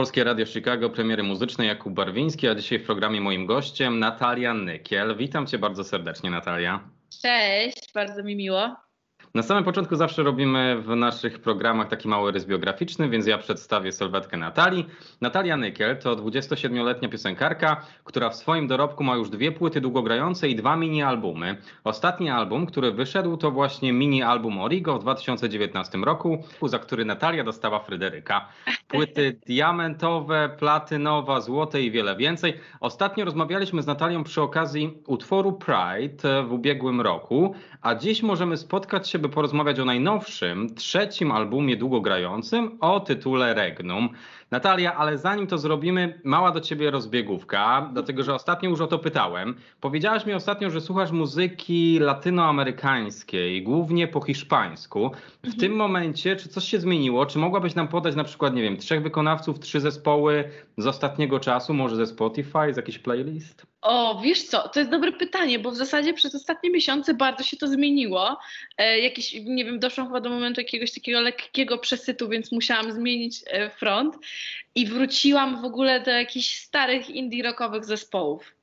Polskie Radio Chicago, premiery muzycznej Jakub Barwiński, a dzisiaj w programie moim gościem Natalia Nykiel. Witam cię bardzo serdecznie Natalia. Cześć, bardzo mi miło. Na samym początku zawsze robimy w naszych programach taki mały rys biograficzny, więc ja przedstawię sylwetkę Natalii. Natalia Nykiel to 27-letnia piosenkarka, która w swoim dorobku ma już dwie płyty długogrające i dwa mini-albumy. Ostatni album, który wyszedł, to właśnie mini-album Origo w 2019 roku, za który Natalia dostała Fryderyka. Płyty diamentowe, platynowa, złote i wiele więcej. Ostatnio rozmawialiśmy z Natalią przy okazji utworu Pride w ubiegłym roku, a dziś możemy spotkać się by porozmawiać o najnowszym, trzecim albumie długogrającym o tytule Regnum. Natalia, ale zanim to zrobimy, mała do ciebie rozbiegówka, dlatego że ostatnio już o to pytałem. Powiedziałaś mi ostatnio, że słuchasz muzyki latynoamerykańskiej, głównie po hiszpańsku. W mhm. tym momencie, czy coś się zmieniło? Czy mogłabyś nam podać na przykład, nie wiem, trzech wykonawców, trzy zespoły z ostatniego czasu, może ze Spotify, z jakiś playlist? O, wiesz co, to jest dobre pytanie, bo w zasadzie przez ostatnie miesiące bardzo się to zmieniło. E, jakieś, nie wiem, doszłam chyba do momentu jakiegoś takiego lekkiego przesytu, więc musiałam zmienić e, front i wróciłam w ogóle do jakichś starych indie rockowych zespołów.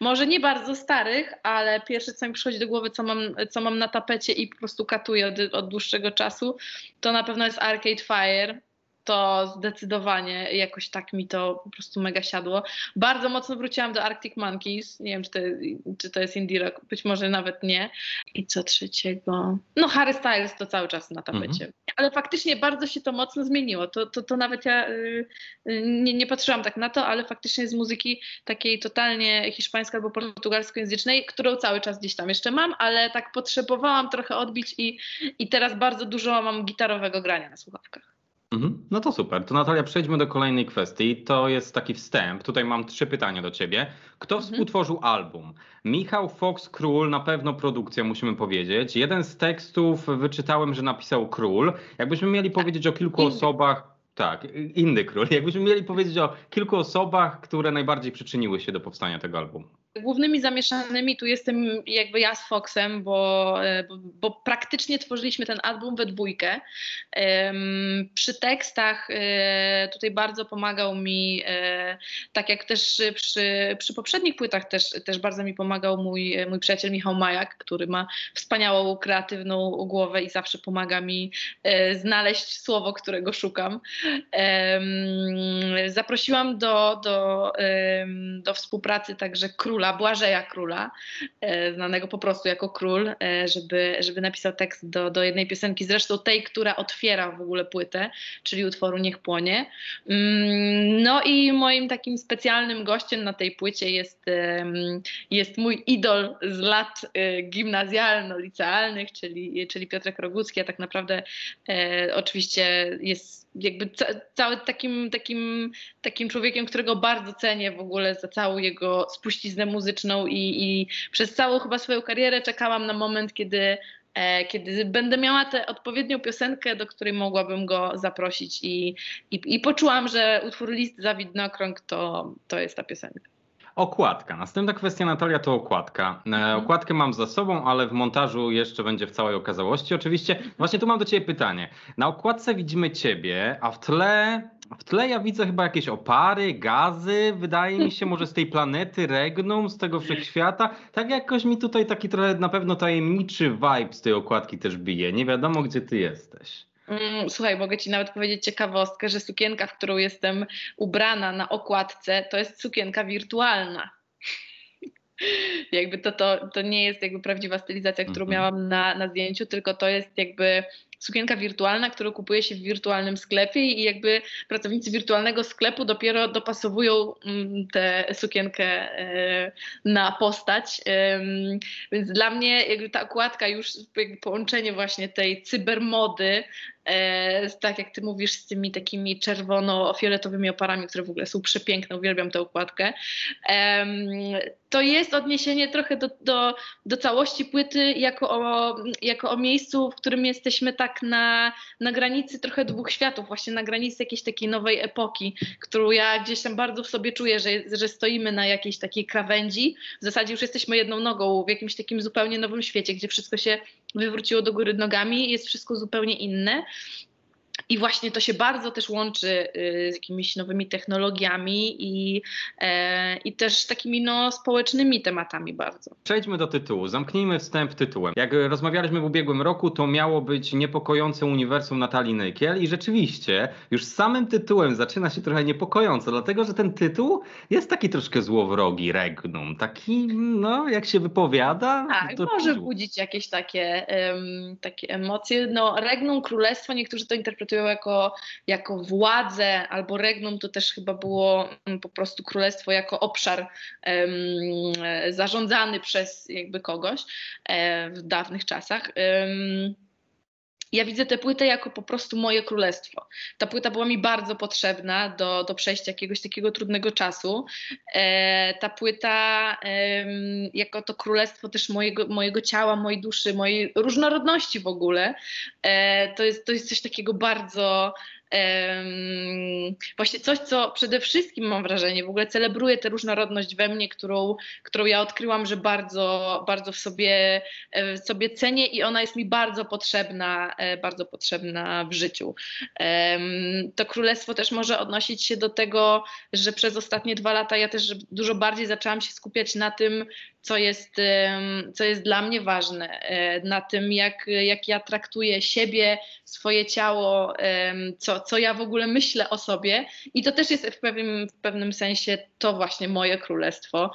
Może nie bardzo starych, ale pierwsze co mi przychodzi do głowy, co mam, co mam na tapecie i po prostu katuję od, od dłuższego czasu, to na pewno jest Arcade Fire to zdecydowanie jakoś tak mi to po prostu mega siadło. Bardzo mocno wróciłam do Arctic Monkeys. Nie wiem, czy to, czy to jest indie rock, być może nawet nie. I co trzeciego? No Harry Styles to cały czas na tapecie. Mhm. Ale faktycznie bardzo się to mocno zmieniło. To, to, to nawet ja y, y, nie, nie patrzyłam tak na to, ale faktycznie z muzyki takiej totalnie hiszpańskiej albo portugalskojęzycznej, którą cały czas gdzieś tam jeszcze mam, ale tak potrzebowałam trochę odbić i, i teraz bardzo dużo mam gitarowego grania na słuchawkach. Mhm. No to super. To Natalia, przejdźmy do kolejnej kwestii. To jest taki wstęp. Tutaj mam trzy pytania do ciebie. Kto mhm. współtworzył album? Michał Fox Król, na pewno produkcja, musimy powiedzieć. Jeden z tekstów wyczytałem, że napisał Król. Jakbyśmy mieli powiedzieć o kilku osobach. Tak, inny król. Jakbyśmy mieli powiedzieć o kilku osobach, które najbardziej przyczyniły się do powstania tego albumu. Głównymi zamieszanymi tu jestem jakby ja z Foxem, bo, e, bo, praktycznie tworzyliśmy ten album we dwójkę. Przy tekstach e, tutaj bardzo pomagał mi, e, tak jak też przy, przy poprzednich płytach też, też bardzo mi pomagał mój, mój przyjaciel Michał Majak, który ma wspaniałą, kreatywną głowę i zawsze pomaga mi znaleźć słowo, którego szukam. Zaprosiłam do, do, do współpracy także król króla, Błażeja Króla, e, znanego po prostu jako król, e, żeby, żeby napisał tekst do, do jednej piosenki, zresztą tej, która otwiera w ogóle płytę, czyli utworu Niech Płonie. Mm, no i moim takim specjalnym gościem na tej płycie jest, jest mój idol z lat e, gimnazjalno-licealnych, czyli, czyli Piotrek Rogucki, a tak naprawdę oczywiście jest jakby ca cały takim, takim, takim człowiekiem, którego bardzo cenię w ogóle za całą jego spuściznę muzyczną i, i przez całą chyba swoją karierę czekałam na moment, kiedy e, kiedy będę miała tę odpowiednią piosenkę, do której mogłabym go zaprosić i, i, i poczułam, że utwór List za widnokrąg to, to jest ta piosenka. Okładka. Następna kwestia, Natalia, to okładka. E, mhm. Okładkę mam za sobą, ale w montażu jeszcze będzie w całej okazałości. Oczywiście, właśnie tu mam do Ciebie pytanie. Na okładce widzimy Ciebie, a w tle, w tle ja widzę chyba jakieś opary, gazy, wydaje mi się, może z tej planety Regnum, z tego wszechświata. Tak jakoś mi tutaj taki trochę na pewno tajemniczy vibe z tej okładki też bije. Nie wiadomo, gdzie Ty jesteś. Mm, słuchaj, mogę Ci nawet powiedzieć ciekawostkę, że sukienka, w którą jestem ubrana na okładce, to jest sukienka wirtualna. jakby to, to, to nie jest jakby prawdziwa stylizacja, którą mhm. miałam na, na zdjęciu, tylko to jest jakby sukienka wirtualna, którą kupuje się w wirtualnym sklepie i jakby pracownicy wirtualnego sklepu dopiero dopasowują mm, tę sukienkę e, na postać. Więc dla mnie jakby ta okładka już połączenie właśnie tej cybermody E, tak jak ty mówisz, z tymi takimi czerwono-fioletowymi oparami, które w ogóle są przepiękne, uwielbiam tę układkę. E, to jest odniesienie trochę do, do, do całości płyty, jako o, jako o miejscu, w którym jesteśmy tak na, na granicy trochę dwóch światów, właśnie na granicy jakiejś takiej nowej epoki, którą ja gdzieś tam bardzo w sobie czuję, że, że stoimy na jakiejś takiej krawędzi. W zasadzie już jesteśmy jedną nogą w jakimś takim zupełnie nowym świecie, gdzie wszystko się wywróciło do góry nogami, jest wszystko zupełnie inne. I właśnie to się bardzo też łączy z jakimiś nowymi technologiami i, i też takimi no, społecznymi tematami bardzo. Przejdźmy do tytułu. Zamknijmy wstęp tytułem. Jak rozmawialiśmy w ubiegłym roku, to miało być niepokojące uniwersum Natalii Nykiel i rzeczywiście już samym tytułem zaczyna się trochę niepokojąco, dlatego że ten tytuł jest taki troszkę złowrogi, regnum. Taki, no, jak się wypowiada. Tak, to może budzić jakieś takie, um, takie emocje. No, regnum, królestwo, niektórzy to interpretują jako, jako władzę, albo regnum to też chyba było mm, po prostu królestwo jako obszar um, zarządzany przez jakby kogoś um, w dawnych czasach. Ja widzę tę płytę jako po prostu moje królestwo. Ta płyta była mi bardzo potrzebna do, do przejścia jakiegoś takiego trudnego czasu. E, ta płyta e, jako to królestwo też mojego, mojego ciała, mojej duszy, mojej różnorodności w ogóle. E, to, jest, to jest coś takiego bardzo właśnie coś, co przede wszystkim mam wrażenie, w ogóle celebruje tę różnorodność we mnie, którą, którą ja odkryłam, że bardzo, bardzo w sobie, w sobie cenię i ona jest mi bardzo potrzebna, e, bardzo potrzebna w życiu. To królestwo też może odnosić się do tego, że przez ostatnie dwa lata ja też dużo bardziej zaczęłam się skupiać na tym, co jest, co jest dla mnie ważne, e, na tym, jak, jak ja traktuję siebie, swoje ciało, co, co ja w ogóle myślę o sobie. I to też jest w pewnym, w pewnym sensie to właśnie moje królestwo.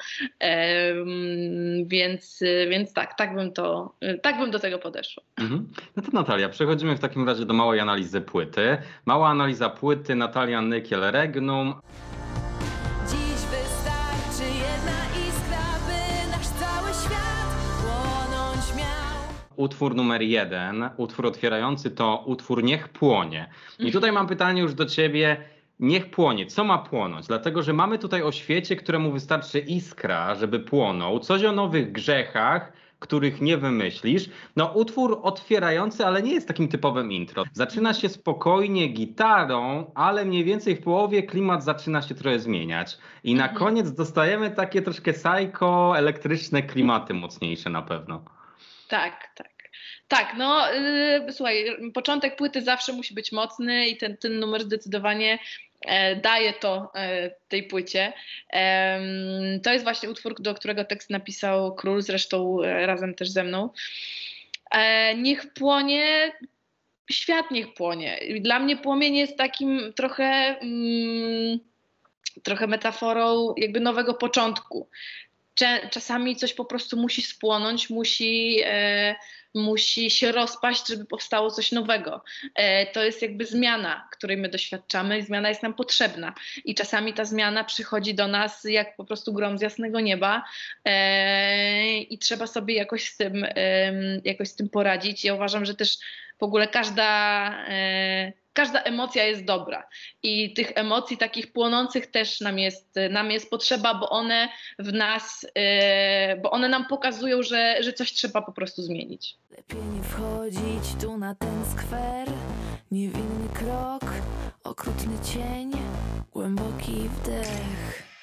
Więc, więc tak, tak bym, to, tak bym do tego podeszła. Mhm. No to Natalia, przechodzimy w takim razie do małej analizy płyty. Mała analiza płyty Natalia Nykiel-Regnum. Utwór numer jeden, utwór otwierający to utwór Niech płonie. I tutaj mam pytanie już do ciebie. Niech płonie. Co ma płonąć? Dlatego, że mamy tutaj o świecie, któremu wystarczy iskra, żeby płonął, coś o nowych grzechach, których nie wymyślisz. No, utwór otwierający, ale nie jest takim typowym intro. Zaczyna się spokojnie gitarą, ale mniej więcej w połowie klimat zaczyna się trochę zmieniać. I na mhm. koniec dostajemy takie troszkę psycho, elektryczne klimaty mocniejsze na pewno. Tak, tak. Tak, no yy, słuchaj, początek płyty zawsze musi być mocny i ten, ten numer zdecydowanie e, daje to e, tej płycie. E, to jest właśnie utwór, do którego tekst napisał król, zresztą e, razem też ze mną. E, niech płonie, świat niech płonie. Dla mnie płomień jest takim trochę. Mm, trochę metaforą jakby nowego początku czasami coś po prostu musi spłonąć, musi, e, musi się rozpaść, żeby powstało coś nowego. E, to jest jakby zmiana, której my doświadczamy, zmiana jest nam potrzebna i czasami ta zmiana przychodzi do nas jak po prostu grom z jasnego nieba e, i trzeba sobie jakoś z tym, jakoś z tym poradzić. Ja uważam, że też w ogóle każda e, każda emocja jest dobra i tych emocji takich płonących też nam jest, nam jest potrzeba, bo one w nas, yy, bo one nam pokazują, że, że coś trzeba po prostu zmienić. Lepiej nie wchodzić tu na ten skwer, niewinny krok, okrutny cień, głęboki wdech.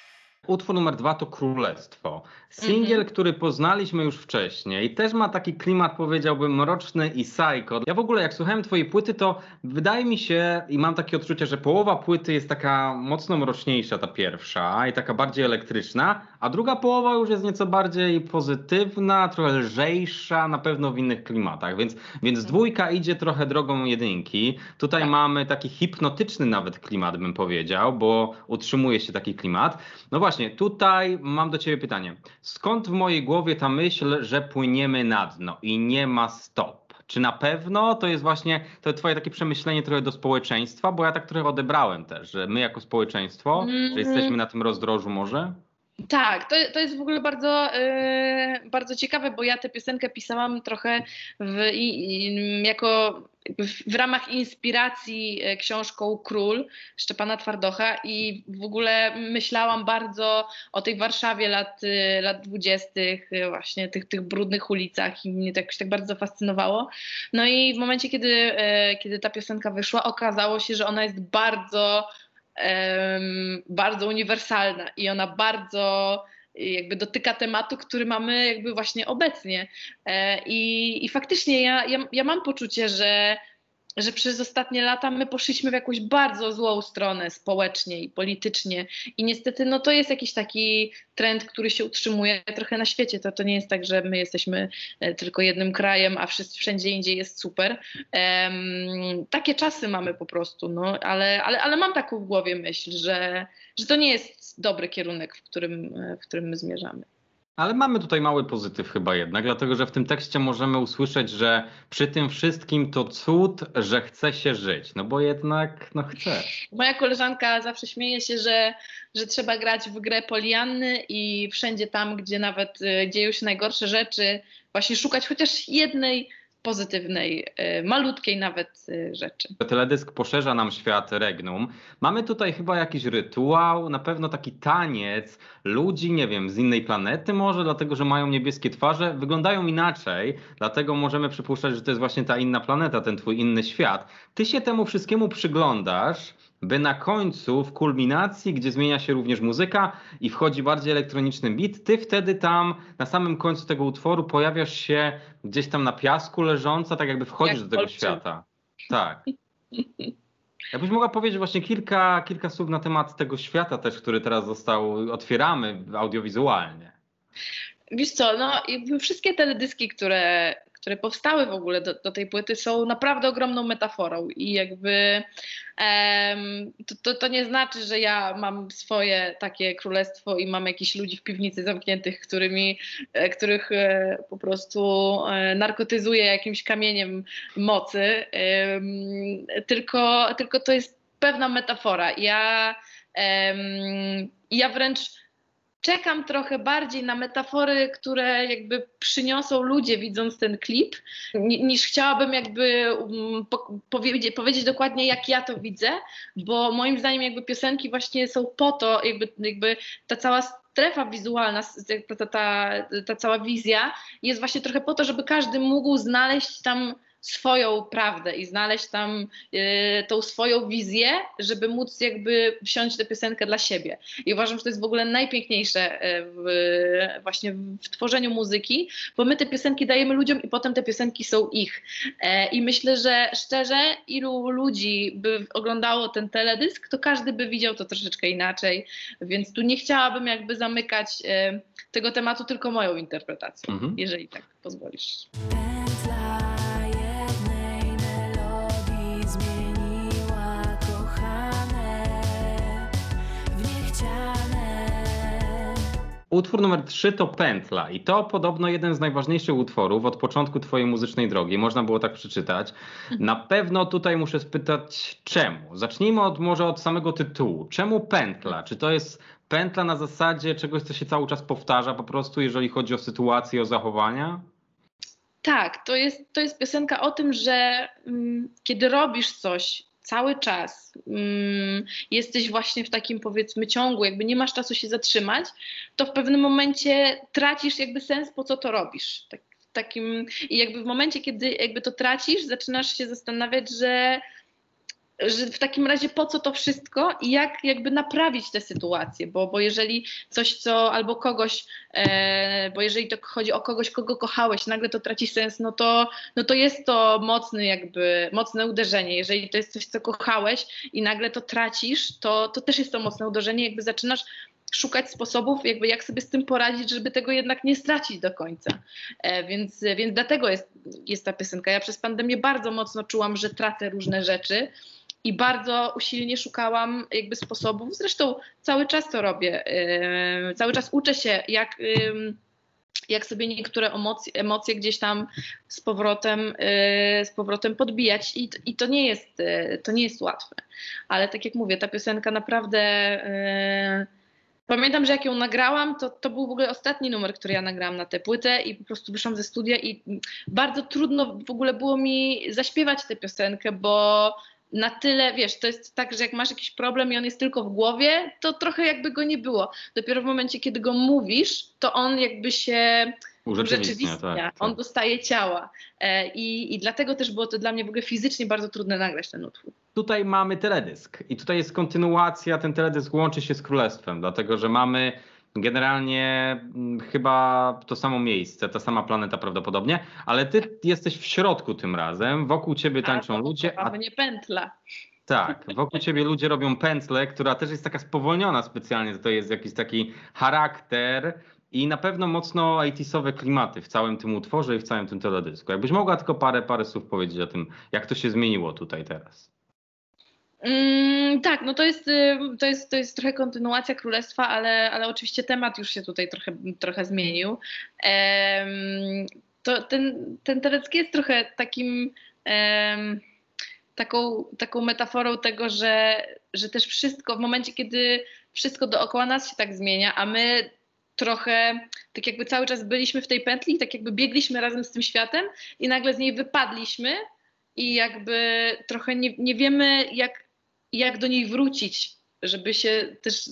Utwór numer dwa to Królestwo. Singiel, mm -hmm. który poznaliśmy już wcześniej, też ma taki klimat, powiedziałbym, mroczny i psycho. Ja w ogóle, jak słuchałem Twojej płyty, to wydaje mi się i mam takie odczucie, że połowa płyty jest taka mocno mroczniejsza, ta pierwsza, i taka bardziej elektryczna, a druga połowa już jest nieco bardziej pozytywna, trochę lżejsza, na pewno w innych klimatach. Więc, więc mhm. dwójka idzie trochę drogą jedynki. Tutaj tak. mamy taki hipnotyczny nawet klimat, bym powiedział, bo utrzymuje się taki klimat. No właśnie, tutaj mam do Ciebie pytanie. Skąd w mojej głowie ta myśl, że płyniemy na dno i nie ma stop? Czy na pewno to jest właśnie to twoje takie przemyślenie trochę do społeczeństwa? Bo ja tak trochę odebrałem też, że my jako społeczeństwo, mm -hmm. że mhm. jesteśmy na tym rozdrożu może? Tak, to, to jest w ogóle bardzo, yy, bardzo ciekawe, bo ja tę piosenkę pisałam trochę w, i, jako w ramach inspiracji e, książką Król Szczepana Twardocha i w ogóle myślałam bardzo o tej Warszawie lat, e, lat 20., e, właśnie tych, tych brudnych ulicach i mnie to jakoś tak bardzo fascynowało. No i w momencie, kiedy, kiedy ta piosenka wyszła, okazało się, że ona jest bardzo bardzo uniwersalna i ona bardzo jakby dotyka tematu, który mamy jakby właśnie obecnie. E, I, i faktycznie ja, ja, ja mam poczucie, że że przez ostatnie lata my poszliśmy w jakąś bardzo złą stronę społecznie i politycznie i niestety no to jest jakiś taki trend, który się utrzymuje trochę na świecie. To, to nie jest tak, że my jesteśmy e, tylko jednym krajem, a wszyscy, wszędzie indziej jest super. Um, takie czasy mamy po prostu, no, ale, ale, ale mam taką w głowie myśl, że, że to nie jest dobry kierunek, w którym, w którym my zmierzamy. Ale mamy tutaj mały pozytyw chyba jednak, dlatego że w tym tekście możemy usłyszeć, że przy tym wszystkim to cud, że chce się żyć. No bo jednak, no chce. Moja koleżanka zawsze śmieje się, że, że trzeba grać w grę Polianny i wszędzie tam, gdzie nawet y, dzieją się najgorsze rzeczy, właśnie szukać chociaż jednej pozytywnej, e, malutkiej nawet e, rzeczy. Teledysk poszerza nam świat Regnum. Mamy tutaj chyba jakiś rytuał, na pewno taki taniec ludzi, nie wiem, z innej planety może, dlatego że mają niebieskie twarze, wyglądają inaczej, dlatego możemy przypuszczać, że to jest właśnie ta inna planeta, ten twój inny świat. Ty się temu wszystkiemu przyglądasz, by na końcu, w kulminacji, gdzie zmienia się również muzyka i wchodzi bardziej elektroniczny beat, ty wtedy tam na samym końcu tego utworu pojawiasz się gdzieś tam na piasku leżąca, tak jakby wchodzisz Jak do tego świata. Tak. Jakbyś mogła powiedzieć właśnie kilka, kilka słów na temat tego świata też, który teraz został, otwieramy audiowizualnie. Wiesz co, no wszystkie teledyski, które które powstały w ogóle do, do tej płyty, są naprawdę ogromną metaforą i jakby to, to, to, nie znaczy, że ja mam swoje takie królestwo i mam jakichś ludzi w piwnicy zamkniętych, którymi, e, których e, po prostu e, narkotyzuję jakimś kamieniem mocy, um, tylko, tylko to jest pewna metafora. Ja, ja wręcz czekam trochę bardziej na metafory, które jakby przyniosą ludzie widząc ten klip, niż chciałabym jakby um, powiedzieć, powiedzieć dokładnie jak ja to widzę, bo moim zdaniem jakby piosenki właśnie są po to, jakby, jakby ta cała strefa wizualna, ta, ta, ta cała wizja jest właśnie trochę po to, żeby każdy mógł znaleźć tam swoją prawdę i znaleźć tam y, tą swoją wizję, żeby móc jakby wsiąść tę piosenkę dla siebie. I uważam, że to jest w ogóle najpiękniejsze e, w, właśnie w tworzeniu muzyki, bo my te piosenki dajemy ludziom i potem te piosenki są ich. E, I myślę, że szczerze, ilu ludzi by oglądało ten teledysk, to każdy by widział to troszeczkę inaczej, więc tu nie chciałabym jakby zamykać e, tego tematu tylko moją interpretacją, mhm. jeżeli tak pozwolisz. Utwór numer 3 to Pętla i to podobno jeden z najważniejszych utworów od początku twojej muzycznej drogi, można było tak przeczytać. Na pewno tutaj muszę spytać czemu. Zacznijmy od, może od samego tytułu. Czemu Pętla? Czy to jest pętla na zasadzie czegoś, co się cały czas powtarza po prostu, jeżeli chodzi o sytuację, o zachowania? Tak, to jest, to jest piosenka o tym, że mm, kiedy robisz coś cały czas mm, jesteś właśnie w takim powiedzmy ciągu, jakby nie masz czasu się zatrzymać, to w pewnym momencie tracisz jakby sens, po co to robisz. Tak, takim, I jakby w momencie, kiedy jakby to tracisz, zaczynasz się zastanawiać, że że w takim razie po co to wszystko i jak jakby naprawić tę sytuację, bo, bo jeżeli coś, co albo kogoś, e, bo jeżeli to chodzi o kogoś, kogo kochałeś, nagle to traci sens, no to, no to jest to mocny jakby, mocne uderzenie. Jeżeli to jest coś, co kochałeś i nagle to tracisz, to, to też jest to mocne uderzenie, jakby zaczynasz szukać sposobów, jakby jak sobie z tym poradzić, żeby tego jednak nie stracić do końca. E, więc, więc dlatego jest, jest ta piosenka. Ja przez pandemię bardzo mocno czułam, że tracę różne rzeczy i bardzo usilnie szukałam jakby sposobów. Zresztą cały czas to robię. Yy, cały czas uczę się, jak, yy, jak sobie niektóre emocje, emocje gdzieś tam z powrotem, yy, z powrotem podbijać I, i to, nie jest, yy, to nie jest łatwe. Ale tak jak mówię, ta piosenka naprawdę. Yy, pamiętam, że jak ją nagrałam, to, to był w ogóle ostatni numer, który ja nagrałam na tę płytę i po prostu wyszłam ze studia i bardzo trudno w ogóle było mi zaśpiewać tę piosenkę, bo na tyle, wiesz, to jest tak, że jak masz jakiś problem i on jest tylko w głowie, to trochę jakby go nie było. Dopiero w momencie, kiedy go mówisz, to on jakby się urzeczywistnia, tak, tak. on dostaje ciała. E, i, I dlatego też było to dla mnie w ogóle fizycznie bardzo trudne nagrać ten utwór. Tutaj mamy teledysk i tutaj jest kontynuacja, ten teledysk łączy się z Królestwem, dlatego że mamy Generalnie mm, chyba to samo miejsce, ta sama planeta prawdopodobnie, ale ty jesteś w środku tym razem, wokół ciebie tańczą a, ludzie, a mnie pętla. tak, wokół ciebie ludzie robią pętlę, która też jest taka spowolniona specjalnie, to jest jakiś taki charakter i na pewno mocno 80sowe klimaty w całym tym utworze i w całym tym teledysku. Jakbyś mogła tylko parę, parę słów powiedzieć o tym, jak to się zmieniło tutaj teraz. Mm, tak, no to jest, y, to, jest, to jest trochę kontynuacja Królestwa, ale, ale oczywiście temat już się tutaj trochę, trochę zmienił. To ten, ten telecki jest trochę takim taką, taką metaforą tego, że, że też wszystko w momencie, kiedy wszystko dookoła nas się tak zmienia, a my trochę tak jakby cały czas byliśmy w tej pętli, tak jakby biegliśmy razem z tym światem i nagle z niej wypadliśmy i jakby trochę nie, nie wiemy jak, jak do niej wrócić, żeby się też,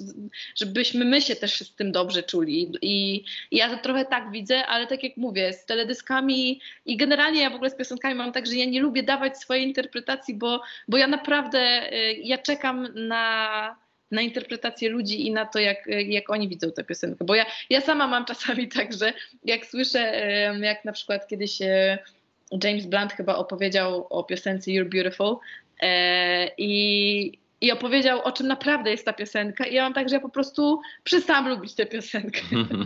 żebyśmy my się też z tym dobrze czuli. I, I ja to trochę tak widzę, ale tak jak mówię, z teledyskami i generalnie ja w ogóle z piosenkami mam tak, że ja nie lubię dawać swojej interpretacji, bo, bo ja naprawdę, y, ja czekam na, na interpretację ludzi i na to, jak, jak oni widzą tę piosenkę. Bo ja, ja sama mam czasami tak, że jak słyszę, jak na przykład kiedyś e, James Blunt chyba opowiedział o piosence You're Beautiful i, i opowiedział, o czym naprawdę jest ta piosenka. I ja mam tak, że ja po prostu przestałam lubić tę piosenkę,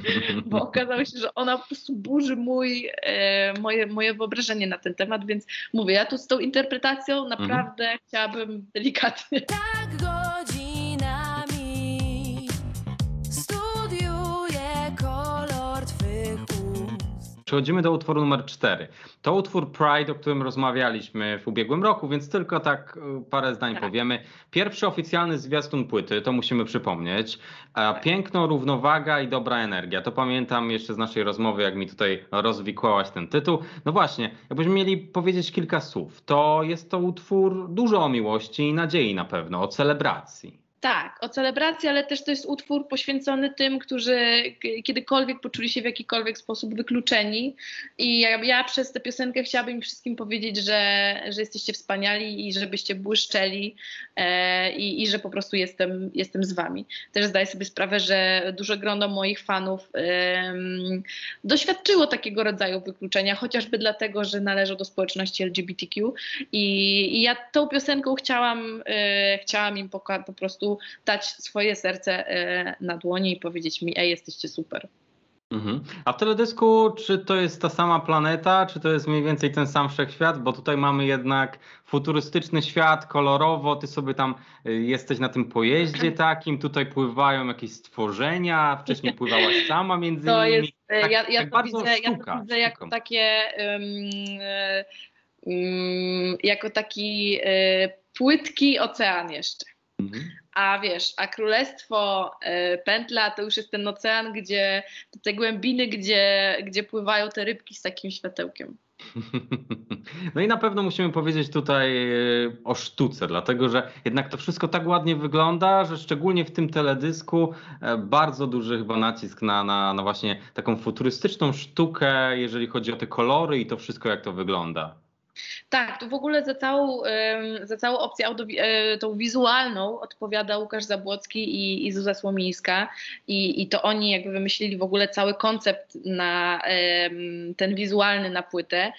bo okazało się, że ona po prostu burzy mój, e, moje, moje wyobrażenie na ten temat, więc mówię, ja tu z tą interpretacją naprawdę chciałabym delikatnie. Tak godzinami Przechodzimy do utworu numer 4. To utwór Pride, o którym rozmawialiśmy w ubiegłym roku, więc tylko tak y, parę zdań Tak. powiemy. Pierwszy oficjalny zwiastun płyty, to musimy przypomnieć. A Piękno, równowaga i dobra energia. To pamiętam jeszcze z naszej rozmowy, jak mi tutaj rozwikłałaś ten tytuł. No właśnie, jakbyśmy mieli powiedzieć kilka słów, to jest to utwór dużo o miłości i nadziei na pewno, o celebracji. Tak, o celebracji, ale też to jest utwór poświęcony tym, którzy kiedykolwiek poczuli się w jakikolwiek sposób wykluczeni. I ja, ja przez tę piosenkę chciałabym im wszystkim powiedzieć, że, że jesteście wspaniali i żebyście błyszczeli e, i, i że po prostu jestem, jestem z wami. Też zdaję sobie sprawę, że duże grono moich fanów em, doświadczyło takiego rodzaju wykluczenia, chociażby dlatego, że należą do społeczności LGBTQ. I, i ja tą piosenką chciałam, e, chciałam im poka- po prostu dać swoje serce e, na dłoni i powiedzieć mi, ej, jesteście super. Mhm. A w teledysku, czy to jest ta sama planeta, czy to jest mniej więcej ten sam wszechświat? Bo tutaj mamy jednak futurystyczny świat, kolorowo, ty sobie tam y, jesteś na tym pojeździe takim, tutaj pływają jakieś stworzenia, wcześniej pływałaś sama między To nimi. jest, e, Tak- ja, ja, tak to bardzo widzę, ja sztuka, to widzę jako takie, um, um, jako taki płytki ocean jeszcze. Mhm. A wiesz, a królestwo e, pętla to już jest ten ocean, gdzie te głębiny, gdzie, gdzie pływają te rybki z takim światełkiem. No i na pewno musimy powiedzieć tutaj y, o sztuce, dlatego że jednak to wszystko tak ładnie wygląda, że szczególnie w tym teledysku e, bardzo duży chyba nacisk na, na, na właśnie taką futurystyczną sztukę, jeżeli chodzi o te kolory i to wszystko, jak to wygląda. Tak, tu w ogóle za całą, za całą opcję e, tą wizualną odpowiada Łukasz Zabłocki i, i Zuza Słomińska I, i to oni jakby wymyślili w ogóle cały koncept na ten wizualny na płytę.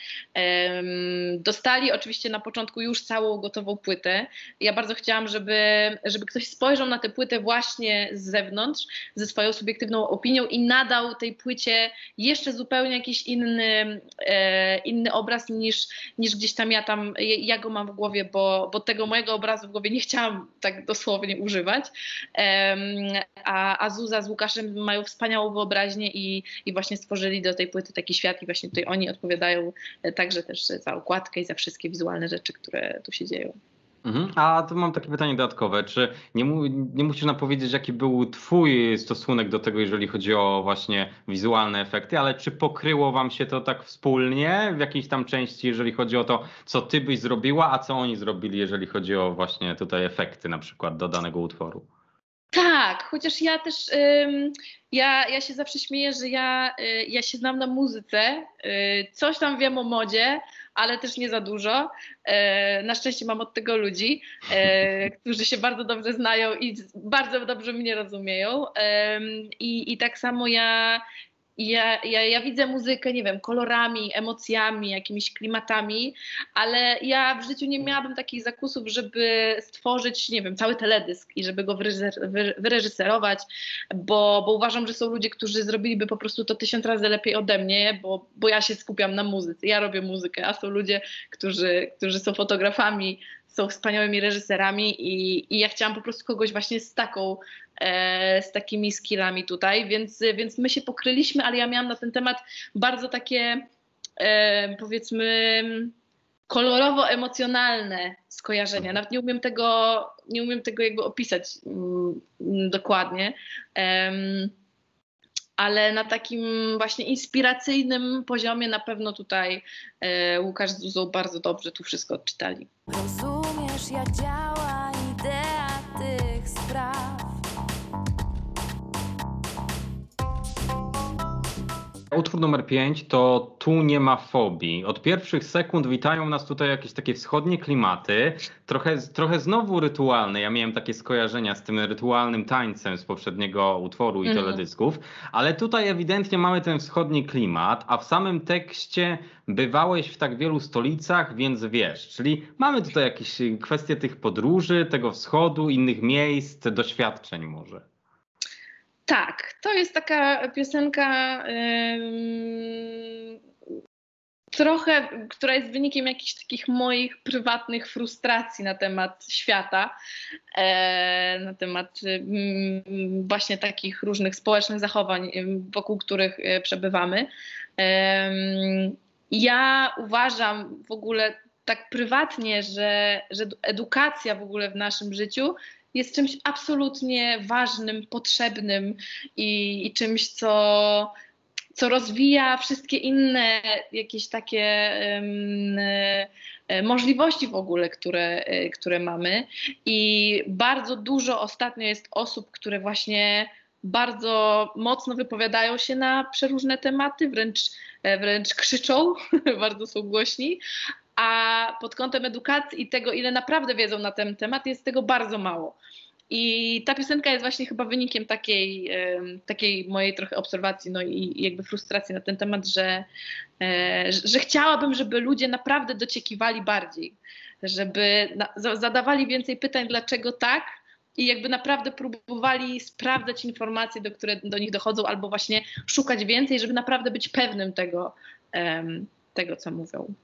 Dostali oczywiście na początku już całą gotową płytę. Ja bardzo chciałam, żeby, żeby ktoś spojrzał na tę płytę właśnie z zewnątrz, ze swoją subiektywną opinią i nadał tej płycie jeszcze zupełnie jakiś inny, e, inny obraz niż, niż gdzieś tam ja tam, ja go mam w głowie, bo, bo tego mojego obrazu w głowie nie chciałam tak dosłownie używać. A, a Zuza z Łukaszem mają wspaniałą wyobraźnię i, i właśnie stworzyli do tej płyty taki świat i właśnie tutaj oni odpowiadają e, także też za okładkę i za wszystkie wizualne rzeczy, które tu się dzieją. Mhm. A to mam takie pytanie dodatkowe. Czy nie, mu, nie musisz nam powiedzieć, jaki był Twój stosunek do tego, jeżeli chodzi o właśnie wizualne efekty, ale czy pokryło Wam się to tak wspólnie w jakiejś tam części, jeżeli chodzi o to, co Ty byś zrobiła, a co oni zrobili, jeżeli chodzi o właśnie tutaj efekty na przykład do danego utworu? Tak, chociaż ja też, ym, ja, ja się zawsze śmieję, że ja, y, ja się znam na muzyce, y, coś tam wiem o modzie, ale też nie za dużo. E, na szczęście mam od tego ludzi, e, którzy się bardzo dobrze znają i bardzo dobrze mnie rozumieją. Em, I, i tak samo ja, ja, ja, ja widzę muzykę, nie wiem, kolorami, emocjami, jakimiś klimatami, ale ja w życiu nie miałabym takich zakusów, żeby stworzyć, nie wiem, cały teledysk i żeby go wyreżyser- wy- wyreżyserować, bo, bo uważam, że są ludzie, którzy zrobiliby po prostu to tysiąc razy lepiej ode mnie, bo, bo ja się skupiam na muzyce, ja robię muzykę, a są ludzie, którzy, którzy są fotografami, są wspaniałymi reżyserami i, i ja chciałam po prostu kogoś właśnie z taką, e, z takimi skillami tutaj, więc, więc my się pokryliśmy, ale ja miałam na ten temat bardzo takie e, powiedzmy kolorowo-emocjonalne skojarzenia. Nawet nie umiem tego, nie umiem tego jakby opisać mm, dokładnie. Em, ale na takim właśnie inspiracyjnym poziomie na pewno tutaj e, Łukasz z Zuzą bardzo dobrze tu wszystko odczytali. Jak działa idea tych Utwór numer 5 to Tu nie ma fobii. Od pierwszych sekund witają nas tutaj jakieś takie wschodnie klimaty, trochę, trochę znowu rytualne. Ja miałem takie skojarzenia z tym rytualnym tańcem z poprzedniego utworu i Mhm. teledysków, ale tutaj ewidentnie mamy ten wschodni klimat, a w samym tekście bywałeś w tak wielu stolicach, więc wiesz. Czyli mamy tutaj jakieś kwestie tych podróży, tego wschodu, innych miejsc, doświadczeń może. Tak, to jest taka piosenka em, trochę, która jest wynikiem jakichś takich moich prywatnych frustracji na temat świata, e, na temat właśnie takich różnych społecznych zachowań, wokół których e, przebywamy. Ja uważam w ogóle tak prywatnie, że, że edukacja w ogóle w naszym życiu jest czymś absolutnie ważnym, potrzebnym i, i czymś, co, co rozwija wszystkie inne jakieś takie e, możliwości w ogóle, które, e, które mamy. I bardzo dużo ostatnio jest osób, które właśnie bardzo mocno wypowiadają się na przeróżne tematy, wręcz, e, wręcz krzyczą, bardzo są głośni. A pod kątem edukacji i tego, ile naprawdę wiedzą na ten temat, jest tego bardzo mało. I ta piosenka jest właśnie chyba wynikiem takiej, takiej mojej trochę obserwacji, no i jakby frustracji na ten temat, że, e, że- chciałabym, żeby ludzie naprawdę dociekiwali bardziej, żeby zadawali więcej pytań, dlaczego tak, i jakby naprawdę próbowali sprawdzać informacje, do które do nich dochodzą, albo właśnie szukać więcej, żeby naprawdę być pewnym tego, tego co mówią.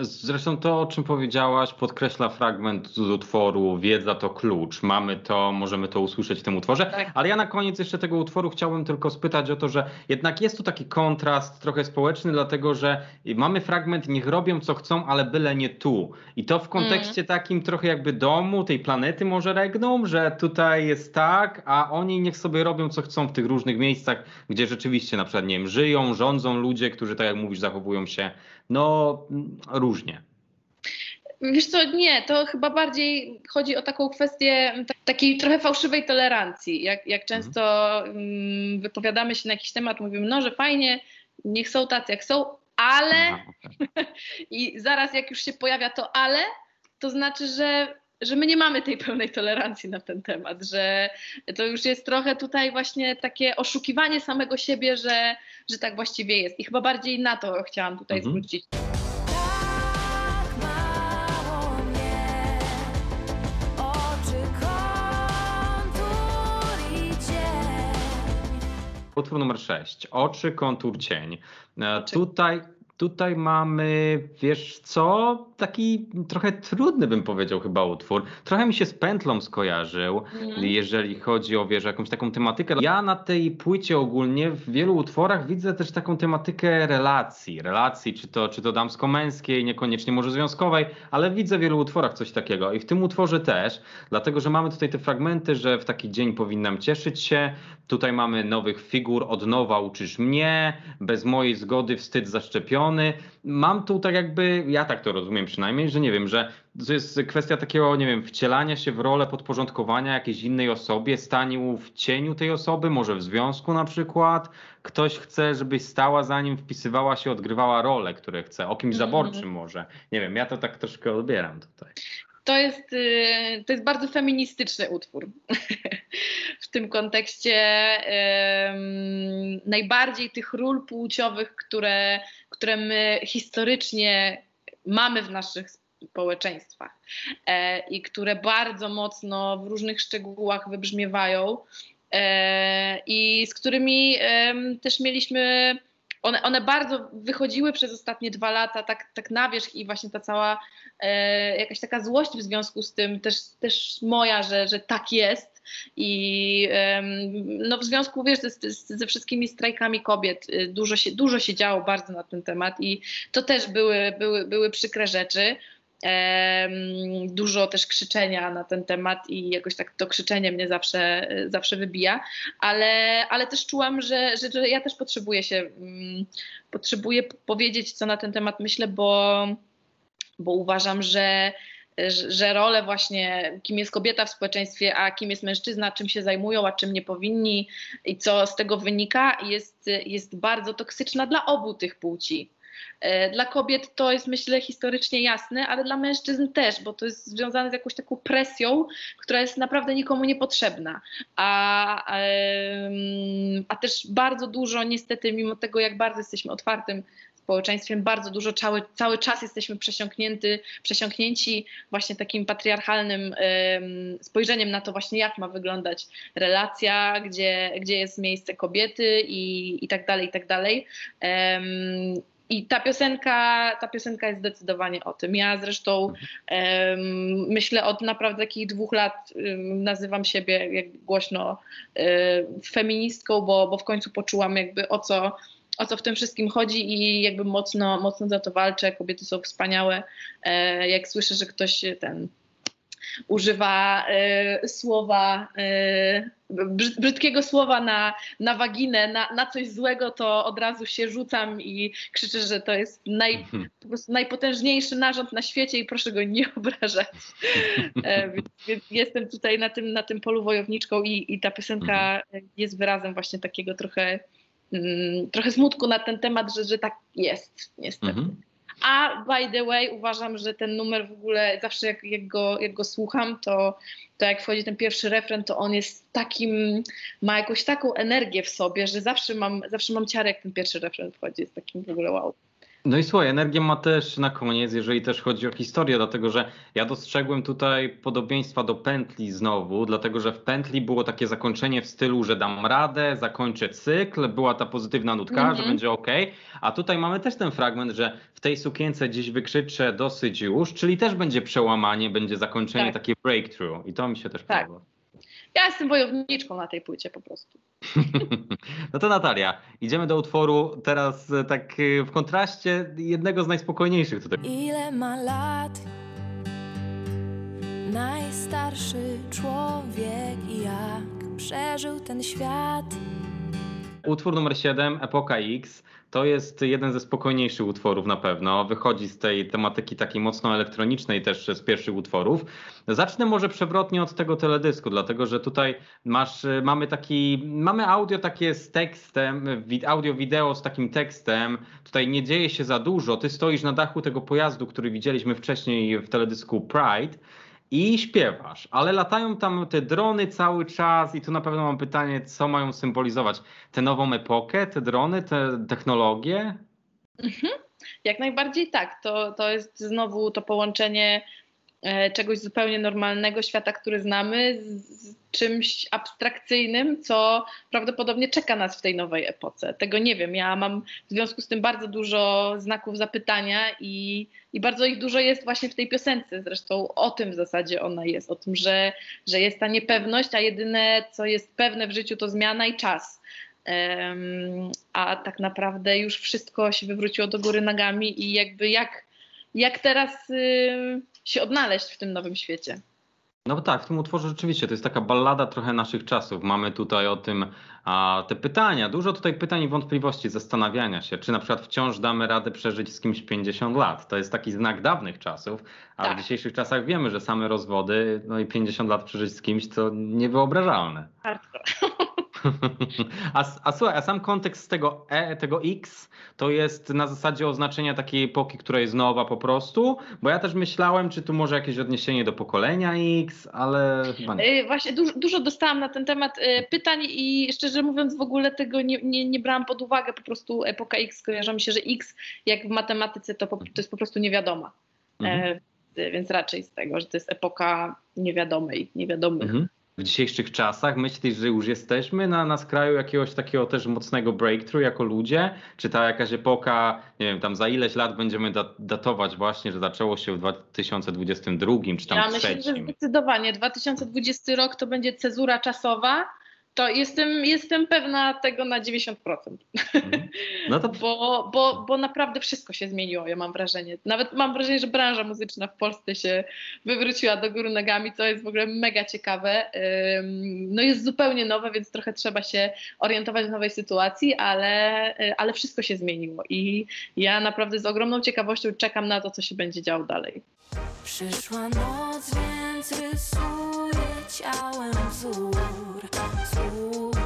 Zresztą to, o czym powiedziałaś, podkreśla fragment z utworu Wiedza to klucz. Mamy to, możemy to usłyszeć w tym utworze. Tak. Ale ja na koniec jeszcze tego utworu chciałbym tylko spytać o to, że jednak jest tu taki kontrast trochę społeczny, dlatego że mamy fragment niech robią co chcą, ale byle nie tu. I to w kontekście takim trochę jakby domu, tej planety może regną, że tutaj jest tak, a oni niech sobie robią co chcą w tych różnych miejscach, gdzie rzeczywiście na przykład, nie wiem, żyją, rządzą ludzie, którzy tak jak mówisz, zachowują się no mm, różnie. Wiesz co, nie, to chyba bardziej chodzi o taką kwestię ta- takiej trochę fałszywej tolerancji. Jak, jak często mm, wypowiadamy się na jakiś temat, mówimy, no, że fajnie, niech są tacy jak są, ale okej. i zaraz jak już się pojawia to ale, to znaczy, że, że my nie mamy tej pełnej tolerancji na ten temat, że to już jest trochę tutaj właśnie takie oszukiwanie samego siebie, że, że tak właściwie jest. I chyba bardziej na to chciałam tutaj Mhm. zwrócić Tak mało mnie, oczy kontur i cień. Utwór numer 6. Oczy, kontur, cień. E, Oczy. Tutaj, tutaj mamy, wiesz co, taki trochę trudny bym powiedział chyba utwór. Trochę mi się z pętlą skojarzył, Mhm. jeżeli chodzi o, wiesz, jakąś taką tematykę. Ja na tej płycie ogólnie w wielu utworach widzę też taką tematykę relacji. Relacji, czy to, czy to damsko-męskiej, niekoniecznie może związkowej, ale widzę w wielu utworach coś takiego. I w tym utworze też, dlatego że mamy tutaj te fragmenty, że w taki dzień powinnam cieszyć się. Tutaj mamy nowych figur, od nowa uczysz mnie, bez mojej zgody wstyd zaszczepiony. Strony. Mam tu tak jakby, ja tak to rozumiem przynajmniej, że nie wiem, że to jest kwestia takiego, nie wiem, wcielania się w rolę podporządkowania jakiejś innej osobie, staniu w cieniu tej osoby, może w związku na przykład. Ktoś chce, żebyś stała za nim, wpisywała się, odgrywała rolę, które chce, o kimś Mhm. zaborczym może. Nie wiem, ja to tak troszkę odbieram tutaj. To jest, y, to jest bardzo feministyczny utwór. w tym kontekście em, najbardziej tych ról płciowych, które, które my historycznie mamy w naszych społeczeństwach e, i które bardzo mocno w różnych szczegółach wybrzmiewają e, i z którymi em, też mieliśmy one, one bardzo wychodziły przez ostatnie dwa lata tak, tak na wierzch i właśnie ta cała e, jakaś taka złość w związku z tym, też, też moja, że, że tak jest. I no w związku wiesz, z, z, ze wszystkimi strajkami kobiet y, dużo się, dużo się działo bardzo na ten temat i to też były, były, były przykre rzeczy. Dużo też krzyczenia na ten temat i jakoś tak to krzyczenie mnie zawsze, zawsze wybija, ale, ale też czułam, że, że, że ja też potrzebuję się, mm, potrzebuję powiedzieć, co na ten temat myślę, bo, bo uważam, że, że- rolę właśnie, kim jest kobieta w społeczeństwie, a kim jest mężczyzna, czym się zajmują, a czym nie powinni i co z tego wynika, jest, jest bardzo toksyczna dla obu tych płci. E, Dla kobiet to jest myślę historycznie jasne, ale dla mężczyzn też, bo to jest związane z jakąś taką presją, która jest naprawdę nikomu niepotrzebna. A, em, a też bardzo dużo, niestety, mimo tego, jak bardzo jesteśmy otwartym społeczeństwem, bardzo dużo cały, cały czas jesteśmy przesiąknięty, przesiąknięci właśnie takim patriarchalnym em, spojrzeniem na to właśnie, jak ma wyglądać relacja, gdzie, gdzie jest miejsce kobiety i, i tak dalej, i tak dalej. I ta piosenka, ta piosenka jest zdecydowanie o tym. Ja zresztą em, myślę od naprawdę takich dwóch lat em, nazywam siebie jak głośno em, feministką, bo, bo w końcu poczułam jakby o co, o co w tym wszystkim chodzi i jakby mocno, mocno za to walczę. Kobiety są wspaniałe. E, jak słyszę, że ktoś ten używa e, słowa, e, brzyd- brzydkiego słowa na, na waginę, na, na coś złego, to od razu się rzucam i krzyczę, że to jest naj, Mhm. po prostu najpotężniejszy narząd na świecie i proszę go nie obrażać. E, więc, więc jestem tutaj na tym, na tym polu wojowniczką i, i ta piosenka jest wyrazem właśnie takiego trochę, trochę smutku na ten temat, że, że tak jest niestety. Mhm. A by the way, uważam, że ten numer w ogóle zawsze jak, jak, go, jak go słucham, to, to jak wchodzi ten pierwszy refren, to on jest takim, ma jakąś taką energię w sobie, że zawsze mam, zawsze mam ciarę, jak ten pierwszy refren wchodzi. Jest takim w ogóle wow. No i słuchaj, energię ma też na koniec, jeżeli też chodzi o historię, dlatego że ja dostrzegłem tutaj podobieństwa do pętli znowu, dlatego że w pętli było takie zakończenie w stylu, że dam radę, zakończę cykl, była ta pozytywna nutka, Mhm. że będzie ok, a tutaj mamy też ten fragment, że w tej sukience gdzieś wykrzyczę dosyć już, czyli też będzie przełamanie, będzie zakończenie, Tak. takie breakthrough i to mi się też Tak. podoba. Ja jestem wojowniczką na tej płycie po prostu. No to Natalia, idziemy do utworu teraz e, tak e, w kontraście jednego z najspokojniejszych tutaj. Ile ma lat najstarszy człowiek i jak przeżył ten świat? Utwór numer 7, Epoka X, to jest jeden ze spokojniejszych utworów na pewno. Wychodzi z tej tematyki takiej mocno elektronicznej też z pierwszych utworów. Zacznę może przewrotnie od tego teledysku, dlatego że tutaj masz, mamy taki, mamy audio takie z tekstem, audio wideo z takim tekstem. Tutaj nie dzieje się za dużo. Ty stoisz na dachu tego pojazdu, który widzieliśmy wcześniej w teledysku Pride i śpiewasz, ale latają tam te drony cały czas i tu na pewno mam pytanie, co mają symbolizować? Tę nową epokę, te drony, te technologie? Jak najbardziej tak. To, to jest znowu to połączenie czegoś zupełnie normalnego, świata, który znamy, z, czymś abstrakcyjnym, co prawdopodobnie czeka nas w tej nowej epoce. Tego nie wiem. Ja mam w związku z tym bardzo dużo znaków zapytania i, i bardzo ich dużo jest właśnie w tej piosence. Zresztą o tym w zasadzie ona jest, o tym, że, że jest ta niepewność, a jedyne, co jest pewne w życiu, to zmiana i czas. A tak naprawdę już wszystko się wywróciło do góry nogami i jakby jak, jak teraz y, się odnaleźć w tym nowym świecie. No tak, w tym utworze rzeczywiście to jest taka ballada trochę naszych czasów. Mamy tutaj o tym a, te pytania, dużo tutaj pytań i wątpliwości, zastanawiania się, czy na przykład wciąż damy radę przeżyć z kimś 50 lat. To jest taki znak dawnych czasów, a Tak. w dzisiejszych czasach wiemy, że same rozwody, no i 50 lat przeżyć z kimś to niewyobrażalne. Hardcore. A, a słuchaj, a sam kontekst tego E, tego X, to jest na zasadzie oznaczenia takiej epoki, która jest nowa po prostu, bo ja też myślałem, czy tu może jakieś odniesienie do pokolenia X, ale chyba nie. Y, Właśnie dużo, dużo dostałam na ten temat y, pytań i szczerze mówiąc w ogóle tego nie, nie, nie brałam pod uwagę. Po prostu epoka X kojarzy mi się, że X jak w matematyce to, po, to jest po prostu niewiadoma. Mhm. E, więc raczej z tego, że to jest epoka niewiadomej, niewiadomych. Mhm. W dzisiejszych czasach myślisz, że już jesteśmy na, na skraju jakiegoś takiego też mocnego breakthrough jako ludzie? Czy ta jakaś epoka, nie wiem, tam za ileś lat będziemy dat- datować właśnie, że zaczęło się w 2022 czy tam Ja myślę, że trzecim? zdecydowanie 2020 rok to będzie cezura czasowa. To jestem, jestem pewna tego na 90%. Mhm. No to Bo, bo, bo naprawdę wszystko się zmieniło, ja mam wrażenie. Nawet mam wrażenie, że branża muzyczna w Polsce się wywróciła do góry nogami, co jest w ogóle mega ciekawe. No jest zupełnie nowe, więc trochę trzeba się orientować w nowej sytuacji, ale, y, ale wszystko się zmieniło i ja naprawdę z ogromną ciekawością czekam na to, co się będzie działo dalej. Przyszła noc, więc rysuję ciałem wzór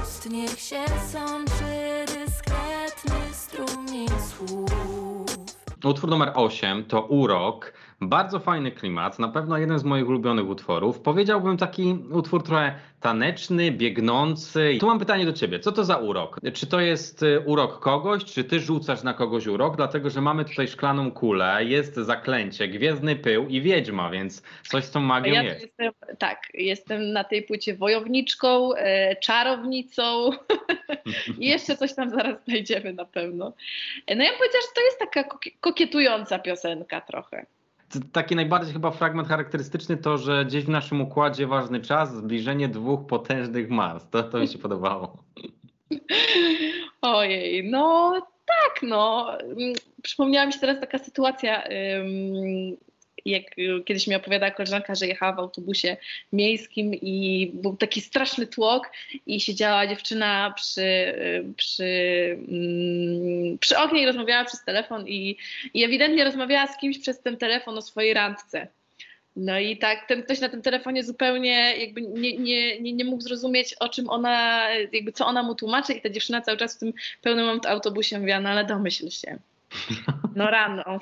ust niech się sączy dyskretny strumień słów Utwór numer 8 to Urok. Bardzo fajny klimat, na pewno jeden z moich ulubionych utworów. Powiedziałbym taki utwór trochę taneczny, biegnący. Tu mam pytanie do ciebie. Co to za urok? Czy to jest y, urok kogoś, czy ty rzucasz na kogoś urok? Dlatego, że mamy tutaj szklaną kulę, jest zaklęcie, gwiezdny pył i wiedźma, więc coś z tą magią Ja jest. jestem, tak, jestem na tej płycie wojowniczką, e, czarownicą i jeszcze coś tam zaraz znajdziemy na pewno. E, No ja bym powiedziała, że to jest taka koki- kokietująca piosenka trochę. Taki najbardziej chyba fragment charakterystyczny to, że gdzieś w naszym układzie ważny czas, zbliżenie dwóch potężnych mas. To, to mi się podobało. Ojej, no tak, no. Mm, Przypomniała mi się teraz taka sytuacja, jak y, kiedyś mi opowiadała koleżanka, że jechała w autobusie miejskim i był taki straszny tłok i siedziała dziewczyna przy, y, przy, mm, przy oknie i rozmawiała przez telefon i, i ewidentnie rozmawiała z kimś przez ten telefon o swojej randce. No i tak ten ktoś na tym telefonie zupełnie jakby nie, nie, nie, nie mógł zrozumieć, o czym ona, jakby co ona mu tłumaczy i ta dziewczyna cały czas w tym pełnym autobusie mówiła, no ale domyśl się. No rano.